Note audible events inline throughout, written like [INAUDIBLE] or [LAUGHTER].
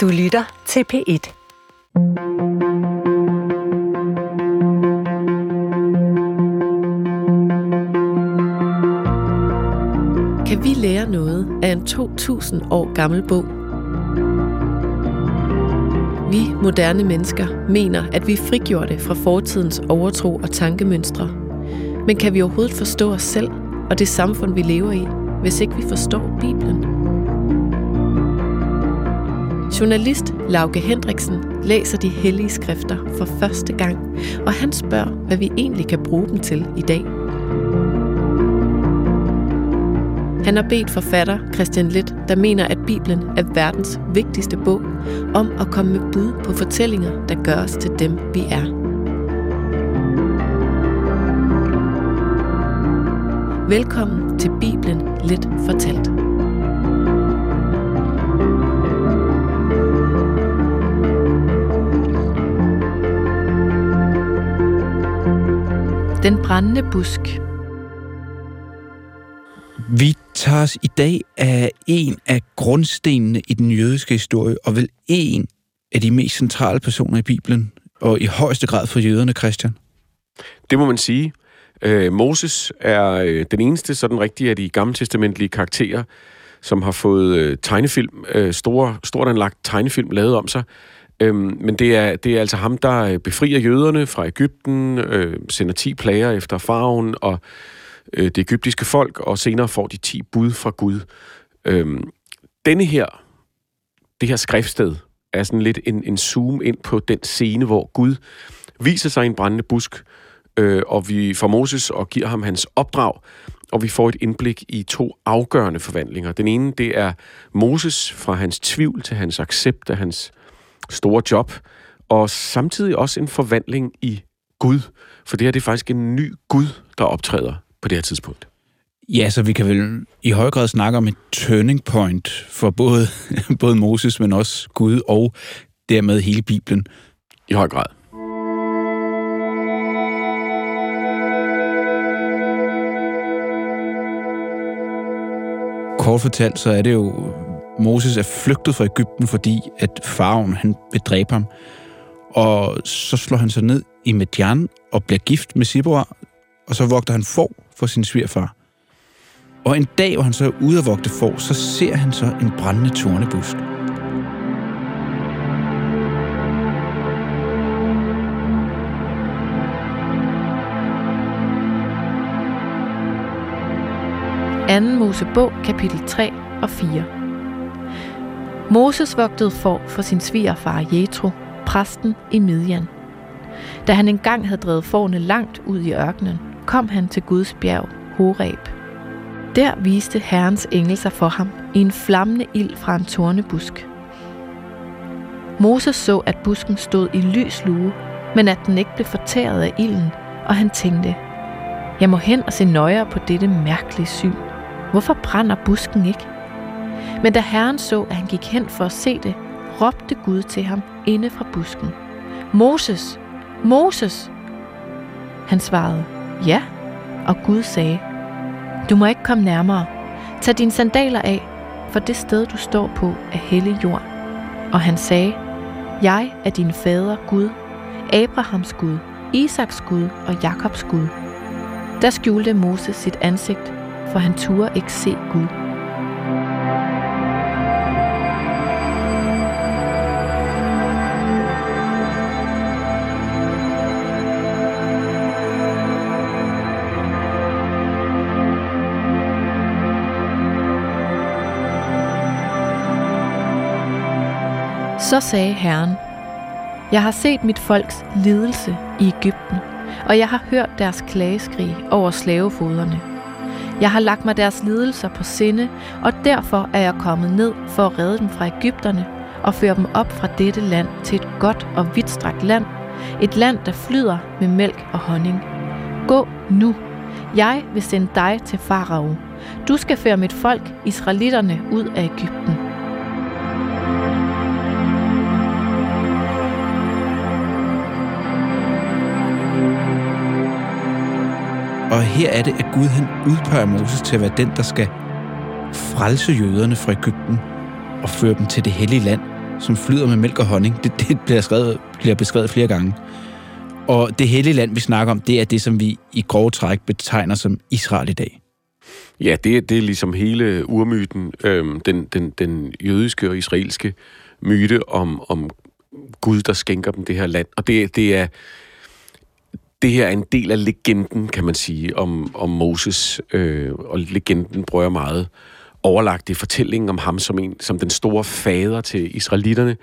Du lytter til P1. Kan vi lære noget af en 2000 år gammel bog? Vi moderne mennesker mener, at vi er frigjorte fra fortidens overtro og tankemønstre. Men kan vi overhovedet forstå os selv og det samfund, vi lever i, hvis ikke vi forstår Bibelen? Journalist Lauke Hendriksen læser de hellige skrifter for første gang, og han spørger, hvad vi egentlig kan bruge dem til i dag. Han har bedt forfatter Christian Litt, der mener, at Bibelen er verdens vigtigste bog, om at komme med bud på fortællinger, der gør os til dem, vi er. Velkommen til Bibelen Lidt Fortalt. Den brændende busk. Vi tager os i dag af en af grundstenene i den jødiske historie, og vel en af de mest centrale personer i Bibelen, og i højeste grad for jøderne, Christian. Det må man sige. Øh, Moses er øh, den eneste sådan rigtige af de gamle testamentlige karakterer, som har fået øh, tegnefilm, øh, store, stort anlagt tegnefilm lavet om sig. Øhm, men det er, det er altså ham, der øh, befrier jøderne fra Ægypten, øh, sender 10 plager efter farven og øh, det egyptiske folk, og senere får de 10 bud fra Gud. Øhm, denne her, det her skriftsted, er sådan lidt en, en zoom ind på den scene, hvor Gud viser sig i en brændende busk, øh, og vi får Moses og giver ham hans opdrag, og vi får et indblik i to afgørende forvandlinger. Den ene, det er Moses fra hans tvivl til hans accept af hans store job, og samtidig også en forvandling i Gud, for det her det er faktisk en ny Gud, der optræder på det her tidspunkt. Ja, så vi kan vel i høj grad snakke om et turning point for både, [LAUGHS] både Moses, men også Gud og dermed hele Bibelen. I høj grad. Kort fortalt, så er det jo, Moses er flygtet fra Ægypten, fordi at farven han vil dræbe ham. Og så slår han sig ned i Median og bliver gift med Sibora, og så vogter han får for sin svigerfar. Og en dag, hvor han så er ude at vogte får, så ser han så en brændende tornebusk. Anden Mosebog, kapitel 3 og 4. Moses vogtede for for sin svigerfar Jethro, præsten i Midian. Da han engang havde drevet forne langt ud i ørkenen, kom han til Guds bjerg, Horeb. Der viste Herrens engel sig for ham i en flammende ild fra en tornebusk. Moses så, at busken stod i lys lue, men at den ikke blev fortæret af ilden, og han tænkte, jeg må hen og se nøjere på dette mærkelige syn. Hvorfor brænder busken ikke? Men da Herren så, at han gik hen for at se det, råbte Gud til ham inde fra busken. Moses, Moses! Han svarede, ja, og Gud sagde, du må ikke komme nærmere. Tag dine sandaler af, for det sted, du står på, er hellig jord. Og han sagde, jeg er din fader Gud, Abrahams Gud, Isaks Gud og Jakobs Gud. Der skjulte Moses sit ansigt, for han turde ikke se Gud. Så sagde Herren, Jeg har set mit folks lidelse i Ægypten, og jeg har hørt deres klageskrig over slavefoderne. Jeg har lagt mig deres lidelser på sinde, og derfor er jeg kommet ned for at redde dem fra Ægypterne og føre dem op fra dette land til et godt og vidtstrakt land, et land, der flyder med mælk og honning. Gå nu. Jeg vil sende dig til Farao. Du skal føre mit folk, israelitterne, ud af Ægypten. Og her er det, at Gud han udpeger Moses til at være den, der skal frelse jøderne fra Ægypten og føre dem til det hellige land, som flyder med mælk og honning. Det, det bliver, skrevet, bliver beskrevet flere gange. Og det hellige land, vi snakker om, det er det, som vi i grove træk betegner som Israel i dag. Ja, det, det er ligesom hele urmyten, øhm, den, den, den jødiske og israelske myte om, om Gud, der skænker dem det her land. Og det, det er det her er en del af legenden, kan man sige, om, om Moses. Øh, og legenden prøver meget overlagt i fortællingen om ham som, en, som den store fader til israelitterne,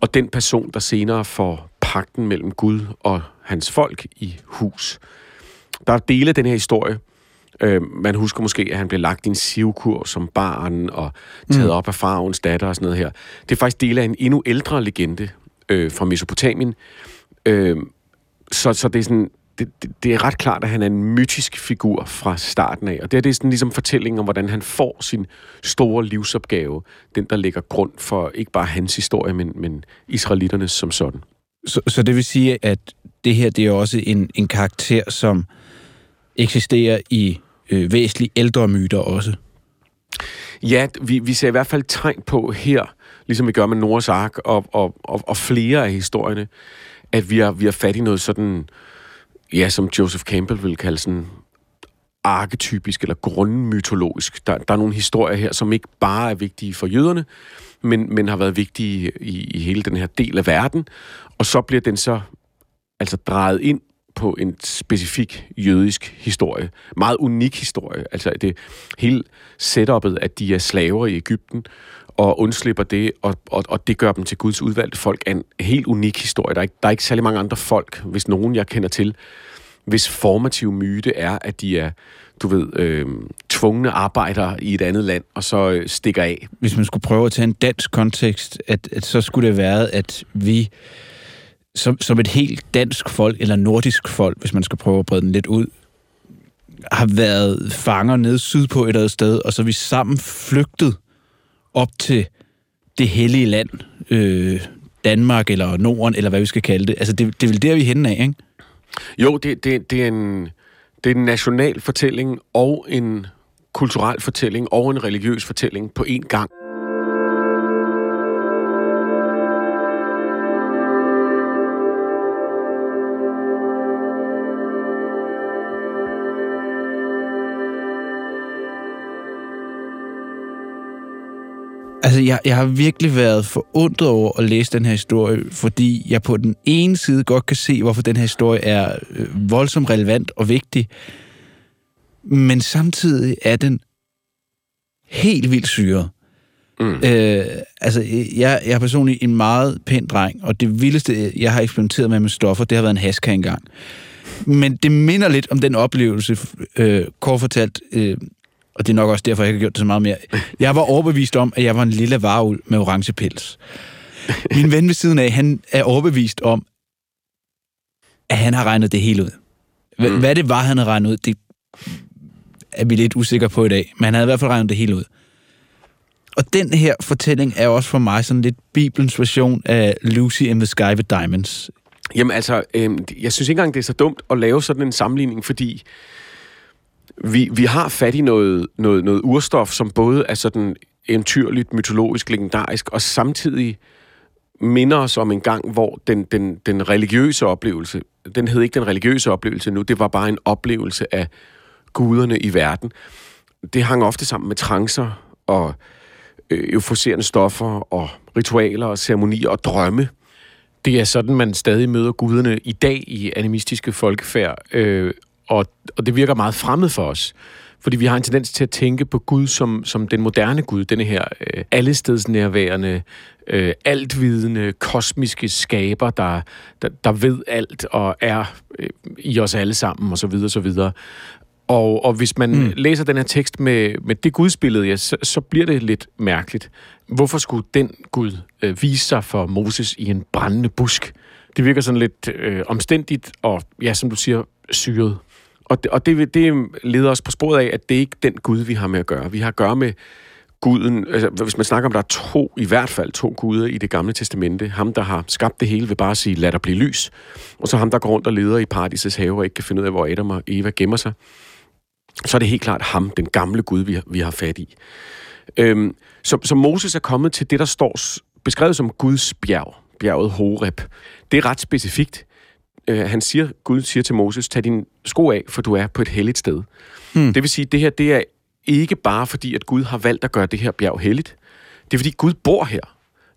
og den person, der senere får pakten mellem Gud og hans folk i hus. Der er dele af den her historie. Øh, man husker måske, at han blev lagt i en sivkur som barn og taget mm. op af farvens datter og sådan noget her. Det er faktisk dele af en endnu ældre legende øh, fra Mesopotamien. Øh, så, så det er sådan, det, det, det er ret klart, at han er en mytisk figur fra starten af. Og det er, det er sådan ligesom fortællingen om, hvordan han får sin store livsopgave. Den, der ligger grund for ikke bare hans historie, men, men israelitternes som sådan. Så, så det vil sige, at det her det er også en, en karakter, som eksisterer i øh, væsentligt ældre myter også? Ja, vi, vi ser i hvert fald tegn på her, ligesom vi gør med Noras Ark og, og, og, og flere af historierne, at vi har, vi har fat i noget sådan, ja, som Joseph Campbell vil kalde sådan arketypisk eller grundmytologisk. Der, der er nogle historier her, som ikke bare er vigtige for jøderne, men, men har været vigtige i, i hele den her del af verden. Og så bliver den så altså drejet ind på en specifik jødisk historie. Meget unik historie. Altså det hele setupet, at de er slaver i Ægypten, og undslipper det, og, og, og det gør dem til Guds udvalgte folk, er en helt unik historie. Der er, ikke, der er ikke særlig mange andre folk, hvis nogen jeg kender til, hvis formativ myte er, at de er, du ved, øh, tvungne arbejdere i et andet land, og så øh, stikker af. Hvis man skulle prøve at tage en dansk kontekst, at, at så skulle det være, at vi som, som et helt dansk folk, eller nordisk folk, hvis man skal prøve at brede den lidt ud, har været fanger nede sydpå et eller andet sted, og så er vi sammen flygtet op til det hellige land, øh, Danmark eller Norden, eller hvad vi skal kalde det. Altså, det, det er vel der, vi er henne af, ikke? Jo, det, det, det, er en, det er en national fortælling og en kulturel fortælling og en religiøs fortælling på én gang. Altså, jeg, jeg har virkelig været forundret over at læse den her historie, fordi jeg på den ene side godt kan se, hvorfor den her historie er øh, voldsomt relevant og vigtig, men samtidig er den helt vildt syret. Mm. Øh, altså, jeg, jeg er personligt en meget pæn dreng, og det vildeste, jeg har eksperimenteret med med stoffer, det har været en haska engang. Men det minder lidt om den oplevelse, øh, kort fortalt, øh, og det er nok også derfor, jeg ikke har gjort det så meget mere. Jeg var overbevist om, at jeg var en lille varul med orange pels. Min ven ved siden af, han er overbevist om, at han har regnet det hele ud. H- mm. Hvad det var, han havde regnet ud, det er vi lidt usikre på i dag. Men han havde i hvert fald regnet det hele ud. Og den her fortælling er også for mig sådan lidt Bibelens version af Lucy in the Sky with Diamonds. Jamen altså, øh, jeg synes ikke engang, det er så dumt at lave sådan en sammenligning, fordi vi, vi har fat i noget, noget, noget urstof, som både er sådan eventyrligt, mytologisk, legendarisk, og samtidig minder os om en gang, hvor den, den, den religiøse oplevelse, den hed ikke den religiøse oplevelse nu, det var bare en oplevelse af guderne i verden. Det hang ofte sammen med trancer og øh, euforiserende stoffer og ritualer og ceremonier og drømme. Det er sådan, man stadig møder guderne i dag i animistiske folkefærd, øh, og, og det virker meget fremmed for os. Fordi vi har en tendens til at tænke på Gud som, som den moderne Gud, denne her øh, allestedsnærværende, øh, altvidende, kosmiske skaber, der, der, der ved alt og er øh, i os alle sammen, og så videre, så videre. Og, og hvis man mm. læser den her tekst med, med det gudsbillede, ja, så, så bliver det lidt mærkeligt. Hvorfor skulle den Gud øh, vise sig for Moses i en brændende busk? Det virker sådan lidt øh, omstændigt og, ja, som du siger, syret. Og, det, og det, det leder os på sporet af, at det er ikke den Gud, vi har med at gøre. Vi har at gøre med guden, altså, hvis man snakker om, der er to, i hvert fald to guder i det gamle testamente. Ham, der har skabt det hele, vil bare sige, lad der blive lys. Og så ham, der går rundt og leder i paradisets have og ikke kan finde ud af, hvor Adam og Eva gemmer sig. Så er det helt klart ham, den gamle Gud, vi vi har fat i. Øhm, så, så Moses er kommet til det, der står beskrevet som Guds bjerg, bjerget Horeb. Det er ret specifikt. Øh, han siger, Gud siger til Moses, tag din sko af, for du er på et helligt sted. Mm. Det vil sige, det her det er ikke bare fordi, at Gud har valgt at gøre det her bjerg helligt. Det er fordi, Gud bor her.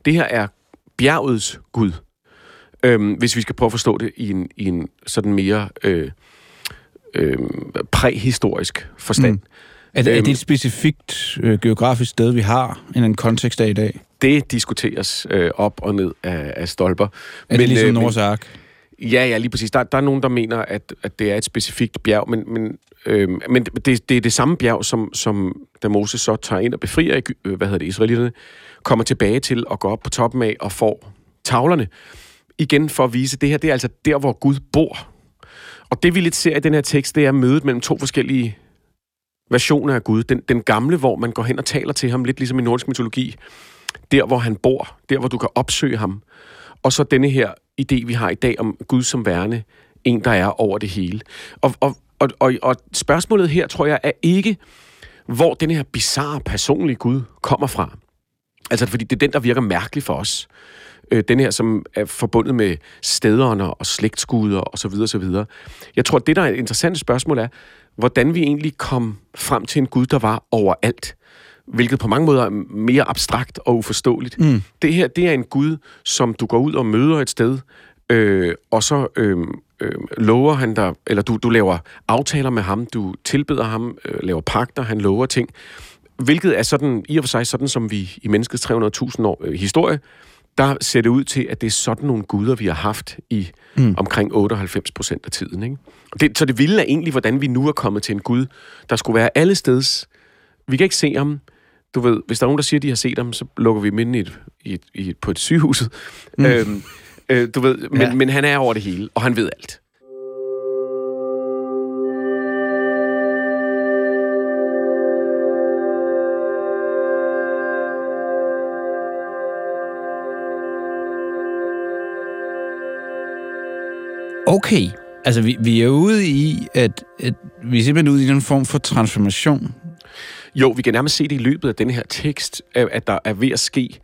Det her er bjergets Gud. Øhm, hvis vi skal prøve at forstå det i en, i en sådan mere øh, øh, præhistorisk forstand. Mm. Er, det, er det et specifikt øh, geografisk sted, vi har i en kontekst af i dag? Det diskuteres øh, op og ned af, af stolper. Er men, det ligesom øh, Nords Ark? Ja, ja, lige præcis. Der, der er nogen, der mener, at, at det er et specifikt bjerg, men, men, øh, men det, det er det samme bjerg, som, som da Moses så tager ind og befrier øh, hvad hedder det, israelitterne, kommer tilbage til og går op på toppen af og får tavlerne. Igen for at vise, at det her det er altså der, hvor Gud bor. Og det vi lidt ser i den her tekst, det er mødet mellem to forskellige versioner af Gud. Den, den gamle, hvor man går hen og taler til ham, lidt ligesom i nordisk mytologi. Der, hvor han bor. Der, hvor du kan opsøge ham. Og så denne her idé, vi har i dag om Gud som værende, en, der er over det hele. Og, og, og, og, og spørgsmålet her, tror jeg, er ikke, hvor den her bizarre personlige Gud kommer fra. Altså, fordi det er den, der virker mærkelig for os. Øh, den her, som er forbundet med stederne og slægtsguder og så videre, så videre. Jeg tror, det, der er et interessant spørgsmål er, hvordan vi egentlig kom frem til en Gud, der var overalt hvilket på mange måder er mere abstrakt og uforståeligt. Mm. Det her, det er en Gud, som du går ud og møder et sted, øh, og så øh, øh, lover han dig, eller du, du laver aftaler med ham, du tilbeder ham, øh, laver pagter, han lover ting, hvilket er sådan, i og for sig sådan, som vi i menneskets 300.000 år øh, historie, der ser det ud til, at det er sådan nogle guder, vi har haft i mm. omkring 98 procent af tiden. Ikke? Det, så det vilde er egentlig, hvordan vi nu er kommet til en Gud, der skulle være alle steds. Vi kan ikke se ham, du ved, hvis der er nogen, der siger, at de har set ham, så lukker vi dem i et, i et, i et, på et sygehus. Mm. Øhm, øh, du ved, men, ja. men han er over det hele, og han ved alt. Okay, altså vi, vi er ude i, at, at vi er simpelthen ude i en form for transformation jo, vi kan nærmest se det i løbet af den her tekst, at der er ved at ske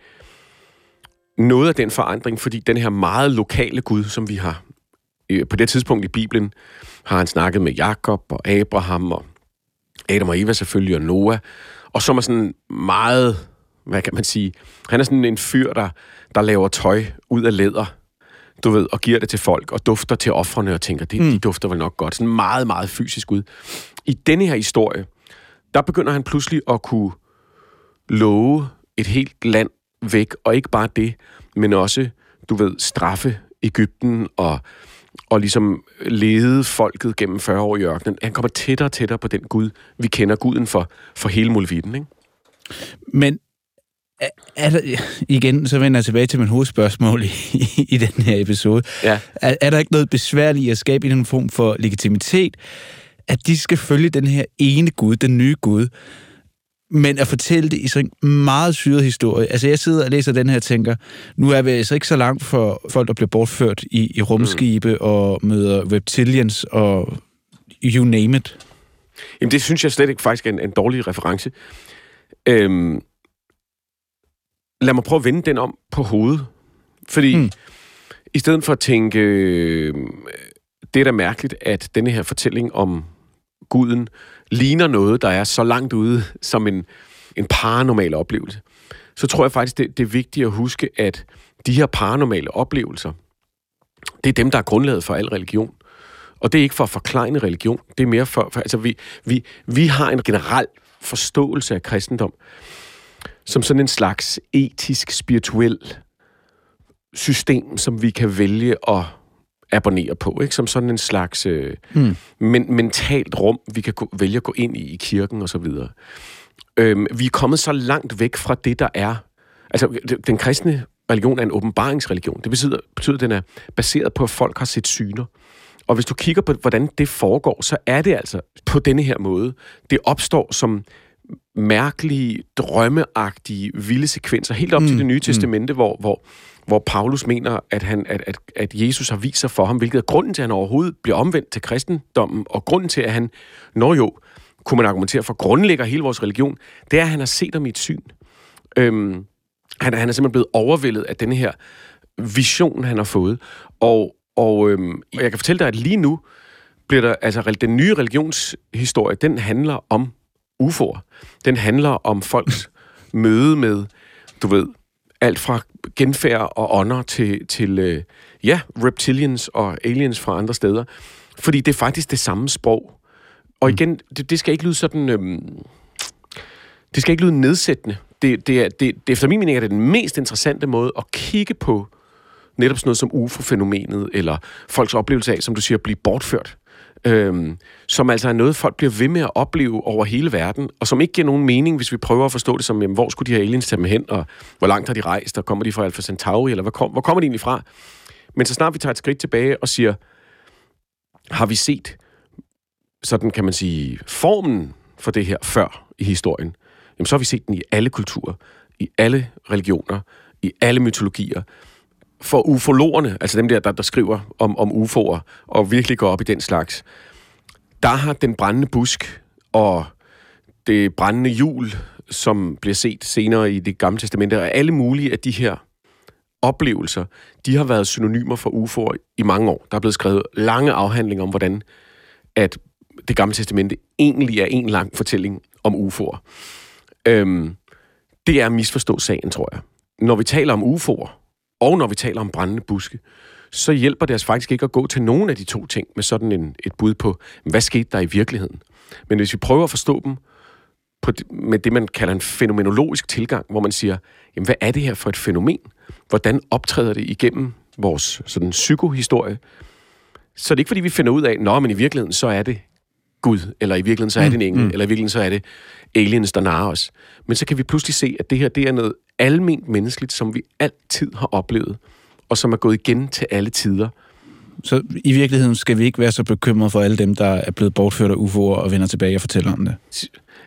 noget af den forandring, fordi den her meget lokale Gud, som vi har øh, på det tidspunkt i Bibelen, har han snakket med Jakob og Abraham og Adam og Eva selvfølgelig og Noah, og som er sådan meget, hvad kan man sige, han er sådan en fyr, der, der laver tøj ud af læder, du ved, og giver det til folk, og dufter til offrene og tænker, det, mm. de dufter vel nok godt. Sådan meget, meget fysisk ud. I denne her historie, der begynder han pludselig at kunne love et helt land væk, og ikke bare det, men også, du ved, straffe Ægypten og, og ligesom lede folket gennem 40 år i ørkenen. Han kommer tættere og tættere på den Gud, vi kender, Guden for, for hele Mulvitten, ikke? Men er, er der, igen, så vender jeg tilbage til min hovedspørgsmål i, i den her episode. Ja. Er, er der ikke noget besværligt i at skabe en form for legitimitet at de skal følge den her ene Gud, den nye Gud, men at fortælle det i sådan en meget syret historie. Altså, jeg sidder og læser den her og tænker, nu er vi altså ikke så langt for folk, der bliver bortført i, i rumskibe mm. og møder reptilians og you name it. Jamen, det synes jeg slet ikke faktisk er en, en dårlig reference. Øhm, lad mig prøve at vende den om på hovedet. Fordi mm. i stedet for at tænke, øh, det er da mærkeligt, at denne her fortælling om guden ligner noget, der er så langt ude som en, en paranormal oplevelse, så tror jeg faktisk, det, det er vigtigt at huske, at de her paranormale oplevelser, det er dem, der er grundlaget for al religion. Og det er ikke for at forklare religion, det er mere for... for altså, vi, vi, vi har en generel forståelse af kristendom som sådan en slags etisk, spirituel system, som vi kan vælge at abonnere på, ikke? som sådan en slags øh, mm. men, mentalt rum, vi kan gå, vælge at gå ind i i kirken og så videre. Øhm, vi er kommet så langt væk fra det, der er... Altså, den kristne religion er en åbenbaringsreligion. Det betyder, betyder, at den er baseret på, at folk har set syner. Og hvis du kigger på, hvordan det foregår, så er det altså på denne her måde. Det opstår som mærkelige, drømmeagtige, vilde sekvenser, helt op mm. til det nye mm. testamente, hvor, hvor hvor Paulus mener, at, han, at, at, at Jesus har vist sig for ham, hvilket er grunden til, at han overhovedet bliver omvendt til kristendommen, og grunden til, at han, når jo, kunne man argumentere for, grundlægger hele vores religion, det er, at han har set om i et syn. Øhm, Han, han er simpelthen blevet overvældet af den her vision, han har fået. Og, og øhm, jeg kan fortælle dig, at lige nu bliver der, altså den nye religionshistorie, den handler om UFO'er. Den handler om folks [LAUGHS] møde med, du ved, alt fra genfærd og ånder til, til øh, ja, reptilians og aliens fra andre steder. Fordi det er faktisk det samme sprog. Og igen, det, det skal ikke lyde sådan... Øhm, det skal ikke lyde nedsættende. Det, det, er, det, det, efter min mening er det den mest interessante måde at kigge på netop sådan noget som UFO-fænomenet, eller folks oplevelse af, som du siger, at blive bortført. Øhm, som altså er noget, folk bliver ved med at opleve over hele verden, og som ikke giver nogen mening, hvis vi prøver at forstå det som, jamen, hvor skulle de her aliens tage dem hen, og hvor langt har de rejst, og kommer de fra Alpha Centauri, eller hvor, kom, hvor kommer de egentlig fra? Men så snart vi tager et skridt tilbage og siger, har vi set, sådan kan man sige, formen for det her før i historien, jamen så har vi set den i alle kulturer, i alle religioner, i alle mytologier. For ufologerne, altså dem der, der, der skriver om, om ufoer, og virkelig går op i den slags, der har den brændende busk og det brændende hjul, som bliver set senere i det gamle testamente, og alle mulige af de her oplevelser, de har været synonymer for UFO'er i mange år. Der er blevet skrevet lange afhandlinger om, hvordan at det gamle testamente egentlig er en lang fortælling om UFO'er. Øhm, det er at misforstå sagen, tror jeg. Når vi taler om UFO'er, og når vi taler om brændende buske, så hjælper det os faktisk ikke at gå til nogen af de to ting med sådan en, et bud på, hvad skete der i virkeligheden. Men hvis vi prøver at forstå dem på med det, man kalder en fænomenologisk tilgang, hvor man siger, jamen, hvad er det her for et fænomen? Hvordan optræder det igennem vores sådan, psykohistorie? Så det er ikke, fordi vi finder ud af, nå, men i virkeligheden, så er det Gud, eller i virkeligheden, så er det en engel, mm. eller i virkeligheden, så er det aliens, der narer os. Men så kan vi pludselig se, at det her, det er noget alment menneskeligt, som vi altid har oplevet, og som er gået igen til alle tider. Så i virkeligheden skal vi ikke være så bekymrede for alle dem, der er blevet bortført af UFO'er og vender tilbage og fortæller om det?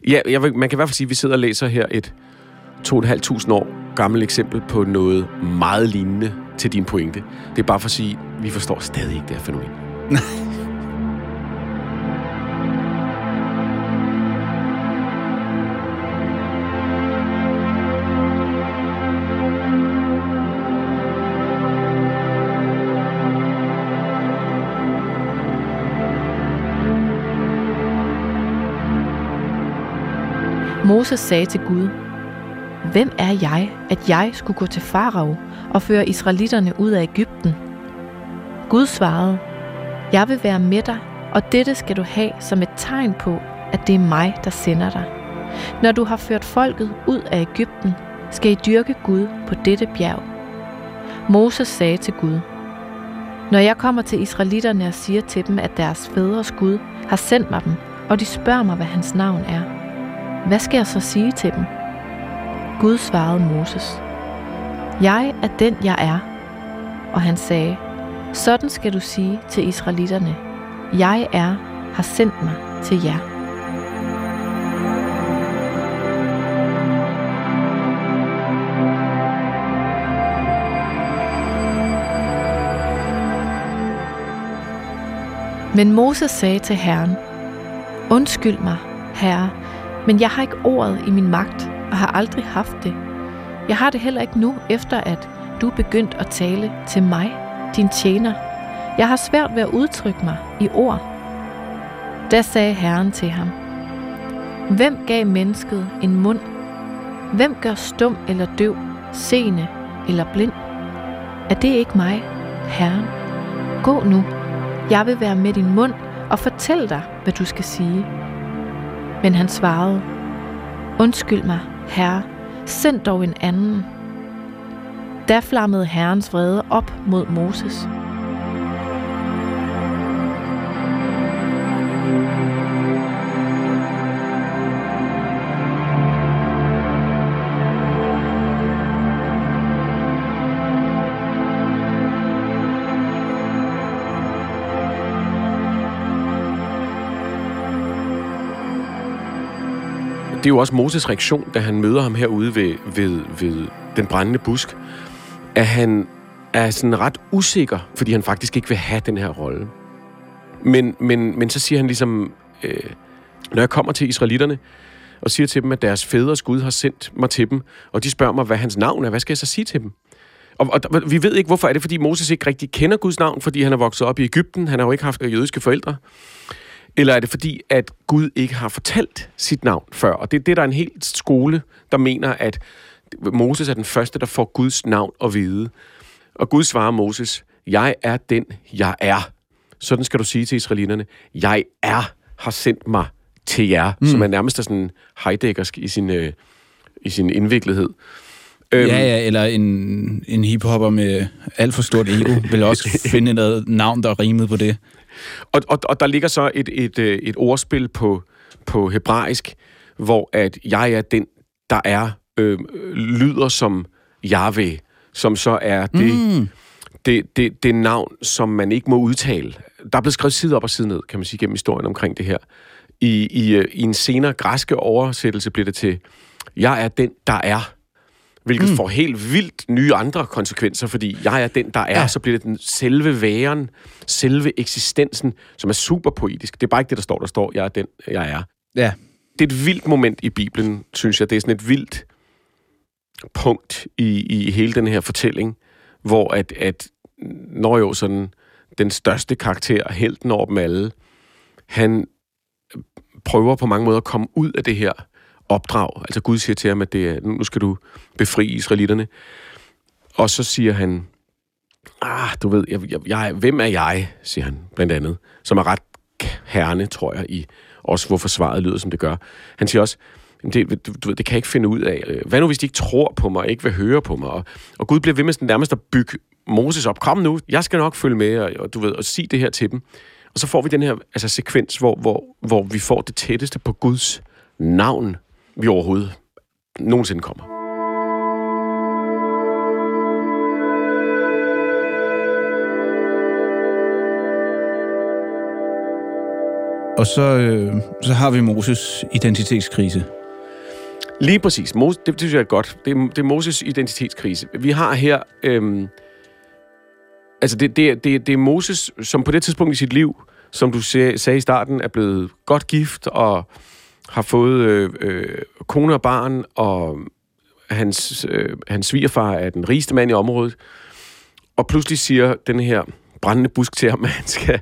Ja, jeg vil, man kan i hvert fald sige, at vi sidder og læser her et 2.500 år gammelt eksempel på noget meget lignende til din pointe. Det er bare for at sige, at vi forstår stadig ikke det her fænomen. [LAUGHS] Moses sagde til Gud, Hvem er jeg, at jeg skulle gå til farao og føre israelitterne ud af Ægypten? Gud svarede, Jeg vil være med dig, og dette skal du have som et tegn på, at det er mig, der sender dig. Når du har ført folket ud af Ægypten, skal I dyrke Gud på dette bjerg. Moses sagde til Gud, Når jeg kommer til israelitterne og siger til dem, at deres fædres Gud har sendt mig dem, og de spørger mig, hvad hans navn er, hvad skal jeg så sige til dem? Gud svarede Moses, Jeg er den, jeg er. Og han sagde, Sådan skal du sige til israelitterne, Jeg er, har sendt mig til jer. Men Moses sagde til Herren, Undskyld mig, Herre, men jeg har ikke ordet i min magt, og har aldrig haft det. Jeg har det heller ikke nu, efter at du er begyndt at tale til mig, din tjener. Jeg har svært ved at udtrykke mig i ord. Da sagde Herren til ham, Hvem gav mennesket en mund? Hvem gør stum eller døv, seende eller blind? Er det ikke mig, Herren? Gå nu, jeg vil være med din mund og fortælle dig, hvad du skal sige. Men han svarede, Undskyld mig, herre, send dog en anden. Da flammede herrens vrede op mod Moses. Det er jo også Moses reaktion, da han møder ham herude ved, ved, ved den brændende busk, at han er sådan ret usikker, fordi han faktisk ikke vil have den her rolle. Men, men, men så siger han ligesom, øh, når jeg kommer til israelitterne, og siger til dem, at deres fædres Gud har sendt mig til dem, og de spørger mig, hvad hans navn er. Hvad skal jeg så sige til dem? Og, og, vi ved ikke, hvorfor er det, fordi Moses ikke rigtig kender Guds navn, fordi han er vokset op i Ægypten, han har jo ikke haft jødiske forældre. Eller er det fordi, at Gud ikke har fortalt sit navn før? Og det er det, der er en helt skole, der mener, at Moses er den første, der får Guds navn at vide. Og Gud svarer Moses, jeg er den, jeg er. Sådan skal du sige til israelitterne, jeg er, har sendt mig til jer, mm. som er nærmest sådan Heideggersk i sin, øh, i sin indviklethed. Øhm, ja, ja, eller en, en hiphopper med alt for stort ego vil også [LAUGHS] finde noget navn, der rimede på det. Og, og, og der ligger så et, et, øh, et ordspil på, på hebraisk, hvor at jeg er den, der er, øh, lyder som Yahweh, som så er det, mm. det, det, det navn, som man ikke må udtale. Der er blevet skrevet side op og side ned, kan man sige, gennem historien omkring det her. I, i, øh, i en senere græske oversættelse bliver det til, jeg er den, der er hvilket mm. får helt vildt nye andre konsekvenser, fordi jeg er den, der er, ja. så bliver det den selve væren, selve eksistensen, som er super poetisk. Det er bare ikke det, der står. Der står, jeg er den, jeg er. Ja. Det er et vildt moment i Bibelen, synes jeg. Det er sådan et vildt punkt i, i hele den her fortælling, hvor at, at når jo sådan den største karakter, helten over dem alle, han prøver på mange måder at komme ud af det her opdrag. Altså Gud siger til ham, at det er, nu skal du befri israelitterne. Og så siger han, ah, du ved, jeg, jeg, jeg, hvem er jeg, siger han blandt andet, som er ret herne, tror jeg, i også hvorfor svaret lyder, som det gør. Han siger også, det, du, ved, det kan jeg ikke finde ud af. Hvad nu, hvis de ikke tror på mig, ikke vil høre på mig? Og, og Gud bliver ved med sådan nærmest at bygge Moses op. Kom nu, jeg skal nok følge med, og, og du ved, og sige det her til dem. Og så får vi den her altså, sekvens, hvor, hvor, hvor vi får det tætteste på Guds navn vi overhovedet nogensinde kommer. Og så, øh, så har vi Moses identitetskrise. Lige præcis. Moses, det, det synes jeg er godt. Det er, det er Moses identitetskrise. Vi har her... Øh, altså, det, det, det, det er Moses, som på det tidspunkt i sit liv, som du sagde i starten, er blevet godt gift og har fået øh, øh, kone og barn, og hans, øh, hans svigerfar er den rigeste mand i området. Og pludselig siger den her brændende busk til ham, at han skal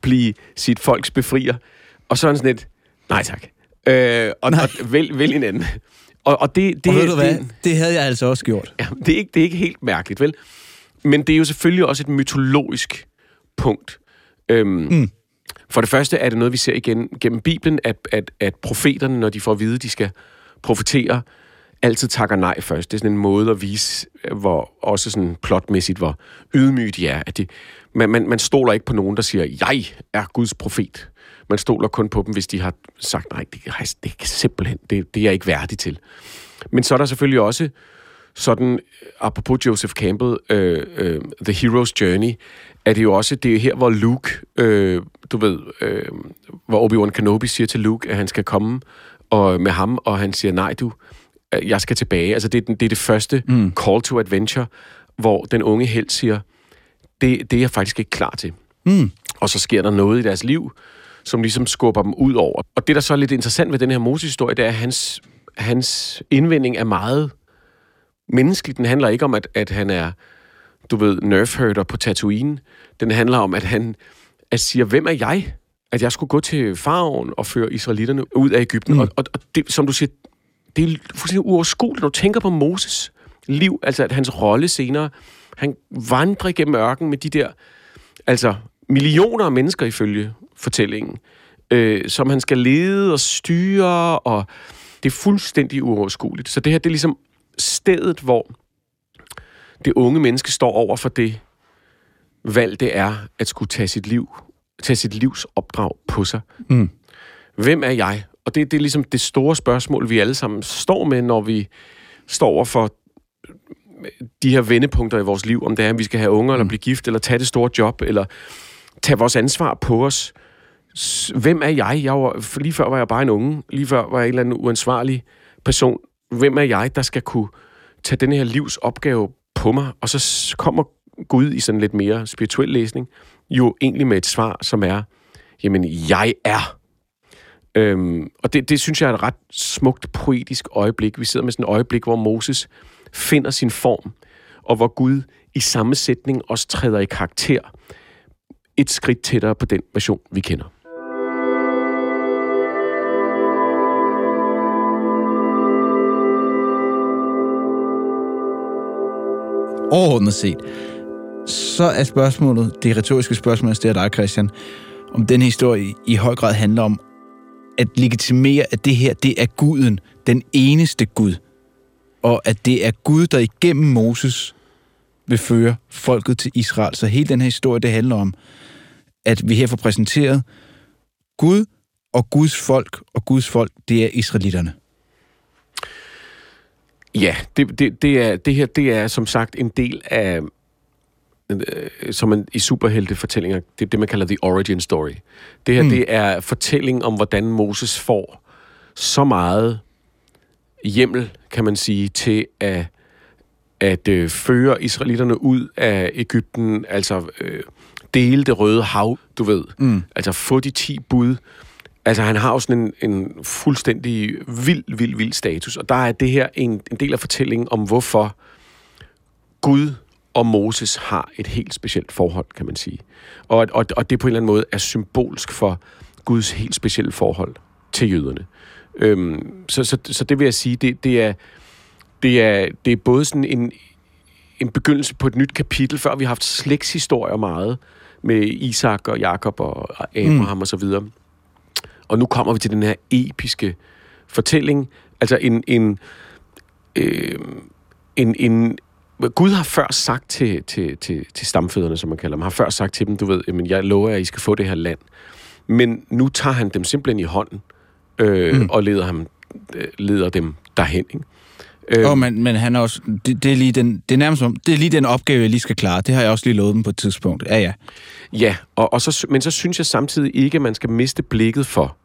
blive sit folks befrier. Og så er han sådan lidt, nej tak. Øh, og, nej. og vælg, vælg en anden. Og, og det, det, og ved du hvad? Det, det havde jeg altså også gjort. Ja, det, er ikke, det er ikke helt mærkeligt, vel? Men det er jo selvfølgelig også et mytologisk punkt. Øhm, mm. For det første er det noget, vi ser igen gennem Bibelen, at, at, at profeterne, når de får at vide, at de skal profetere, altid takker nej først. Det er sådan en måde at vise, hvor også sådan plotmæssigt, hvor ydmygt de er. At de, man, man, man stoler ikke på nogen, der siger, jeg er Guds profet. Man stoler kun på dem, hvis de har sagt, nej, det, det er simpelthen, det, det er jeg ikke værdig til. Men så er der selvfølgelig også sådan, apropos Joseph Campbell, uh, uh, The Hero's Journey, er det jo også, det er her, hvor Luke, øh, du ved, øh, hvor Obi-Wan Kenobi siger til Luke, at han skal komme og, med ham, og han siger, nej du, øh, jeg skal tilbage. Altså det, det er det første mm. call to adventure, hvor den unge held siger, det, det er jeg faktisk ikke klar til. Mm. Og så sker der noget i deres liv, som ligesom skubber dem ud over. Og det, der så er lidt interessant ved den her Moses-historie, det er, at hans, hans indvending er meget menneskelig. Den handler ikke om, at, at han er du ved, nerfherder på Tatooine. Den handler om, at han at siger, hvem er jeg? At jeg skulle gå til faraven og føre israelitterne ud af Ægypten. Mm. Og, og, og det, som du siger, det er fuldstændig uoverskueligt, når du tænker på Moses liv, altså at hans rolle senere, han vandrer igennem ørken med de der, altså millioner af mennesker ifølge fortællingen, øh, som han skal lede og styre, og det er fuldstændig uoverskueligt. Så det her, det er ligesom stedet, hvor det unge menneske står over for det valg, det er at skulle tage sit liv, tage sit livs opdrag på sig. Mm. Hvem er jeg? Og det, det er ligesom det store spørgsmål, vi alle sammen står med, når vi står over for de her vendepunkter i vores liv, om det er, at vi skal have unger, mm. eller blive gift, eller tage det store job, eller tage vores ansvar på os. Hvem er jeg? jeg var, lige før var jeg bare en unge. Lige før var jeg en eller anden uansvarlig person. Hvem er jeg, der skal kunne tage den her livs opgave på mig, og så kommer Gud i sådan lidt mere spirituel læsning, jo egentlig med et svar, som er, jamen, jeg er. Øhm, og det, det synes jeg er et ret smukt poetisk øjeblik. Vi sidder med sådan et øjeblik, hvor Moses finder sin form, og hvor Gud i samme sætning også træder i karakter et skridt tættere på den version, vi kender. Overordnet set, så er spørgsmålet, det retoriske spørgsmål, det er dig, Christian, om den historie i høj grad handler om at legitimere, at det her, det er guden, den eneste Gud, og at det er Gud, der igennem Moses vil føre folket til Israel. Så hele den her historie, det handler om, at vi her får præsenteret Gud og Guds folk, og Guds folk, det er israelitterne. Ja, det, det, det, er, det her det er som sagt en del af, øh, som man i superheltefortællinger, det er det, man kalder the origin story. Det her, mm. det er fortælling om, hvordan Moses får så meget hjemmel, kan man sige, til at, at øh, føre israelitterne ud af Ægypten, altså øh, dele det røde hav, du ved. Mm. Altså få de ti bud. Altså han har jo sådan en, en fuldstændig vild, vild, vild status. Og der er det her en, en del af fortællingen om, hvorfor Gud og Moses har et helt specielt forhold, kan man sige. Og, og, og det på en eller anden måde er symbolsk for Guds helt specielle forhold til jøderne. Øhm, så, så, så det vil jeg sige, det, det, er, det, er, det er både sådan en, en begyndelse på et nyt kapitel, før vi har haft slægtshistorier meget, med Isak og Jakob og Abraham mm. og så videre. Og nu kommer vi til den her episke fortælling, altså en, en, øh, en, en Gud har før sagt til, til, til, til stamfædrene, som man kalder dem, har før sagt til dem, du ved, jamen, jeg lover, at I skal få det her land. Men nu tager han dem simpelthen i hånden, øh, mm. og leder, ham, øh, leder dem derhen. Ikke? Øh, oh, men, men han er også, det, det, er lige den, det er nærmest som, det er lige den opgave, jeg lige skal klare. Det har jeg også lige lovet dem på et tidspunkt. Ja, ja. Ja, og, og så, men så synes jeg samtidig ikke, at man skal miste blikket for,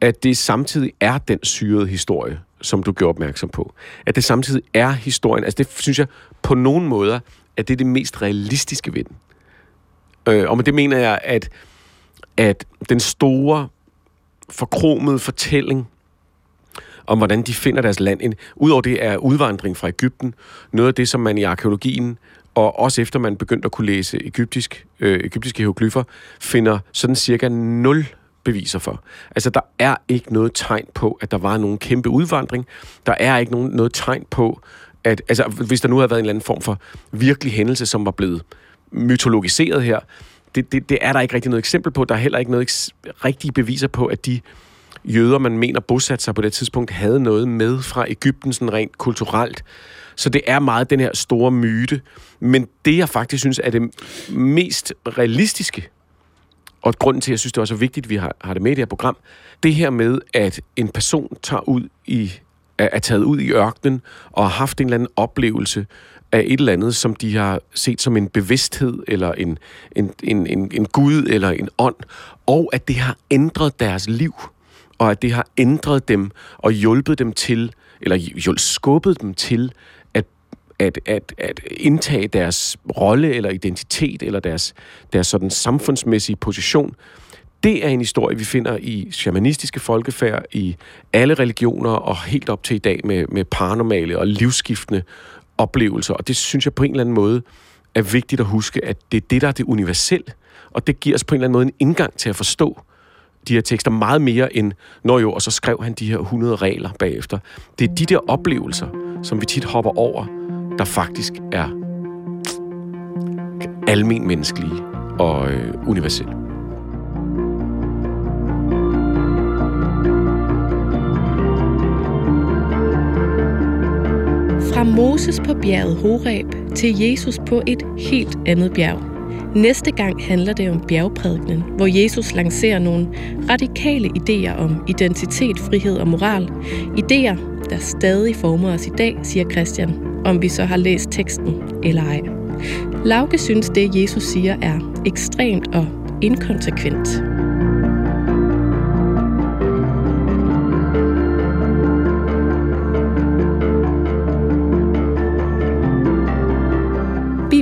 at det samtidig er den syrede historie, som du gjorde opmærksom på. At det samtidig er historien. Altså det synes jeg på nogen måder, at det er det mest realistiske ved den. Øh, og med det mener jeg, at, at den store, forkromede fortælling om, hvordan de finder deres land. En, Udover det er udvandring fra Ægypten noget af det, som man i arkeologien, og også efter man begyndte at kunne læse egyptisk, øh, egyptiske hieroglyffer, finder sådan cirka 0 beviser for. Altså, der er ikke noget tegn på, at der var nogen kæmpe udvandring. Der er ikke nogen, noget tegn på, at altså, hvis der nu havde været en eller anden form for virkelig hændelse, som var blevet mytologiseret her, det, det, det er der ikke rigtig noget eksempel på. Der er heller ikke noget rigtige beviser på, at de jøder, man mener bosatte sig på det tidspunkt, havde noget med fra Ægypten, sådan rent kulturelt. Så det er meget den her store myte. Men det, jeg faktisk synes er det mest realistiske, og grunden til, at jeg synes, det er også vigtigt, at vi har, har det med i det her program, det her med, at en person tager ud i, er, er taget ud i ørkenen og har haft en eller anden oplevelse af et eller andet, som de har set som en bevidsthed, eller en, en, en, en, en gud, eller en ånd, og at det har ændret deres liv og at det har ændret dem og hjulpet dem til, eller skubbet dem til at, at, at, at indtage deres rolle eller identitet eller deres, deres sådan samfundsmæssige position. Det er en historie, vi finder i shamanistiske folkefærd, i alle religioner og helt op til i dag med, med paranormale og livsskiftende oplevelser. Og det synes jeg på en eller anden måde er vigtigt at huske, at det er det, der er det universelle. Og det giver os på en eller anden måde en indgang til at forstå, de her tekster meget mere end, når jo, og så skrev han de her 100 regler bagefter. Det er de der oplevelser, som vi tit hopper over, der faktisk er almen menneskelige og øh, universelle. Fra Moses på bjerget Horeb til Jesus på et helt andet bjerg – Næste gang handler det om bjergprædikenen, hvor Jesus lancerer nogle radikale idéer om identitet, frihed og moral. Idéer, der stadig former os i dag, siger Christian, om vi så har læst teksten eller ej. Lauke synes, det Jesus siger er ekstremt og inkonsekvent.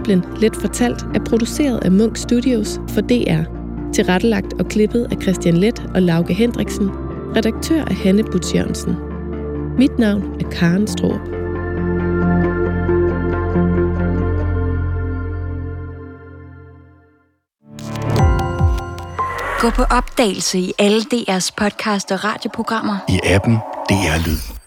Bibelen Let Fortalt er produceret af Munk Studios for DR. Tilrettelagt og klippet af Christian Let og Lauke Hendriksen. Redaktør er Hanne Jørgensen. Mit navn er Karen Stroop. Gå på opdagelse i alle DR's podcast og radioprogrammer. I appen DR Lyd.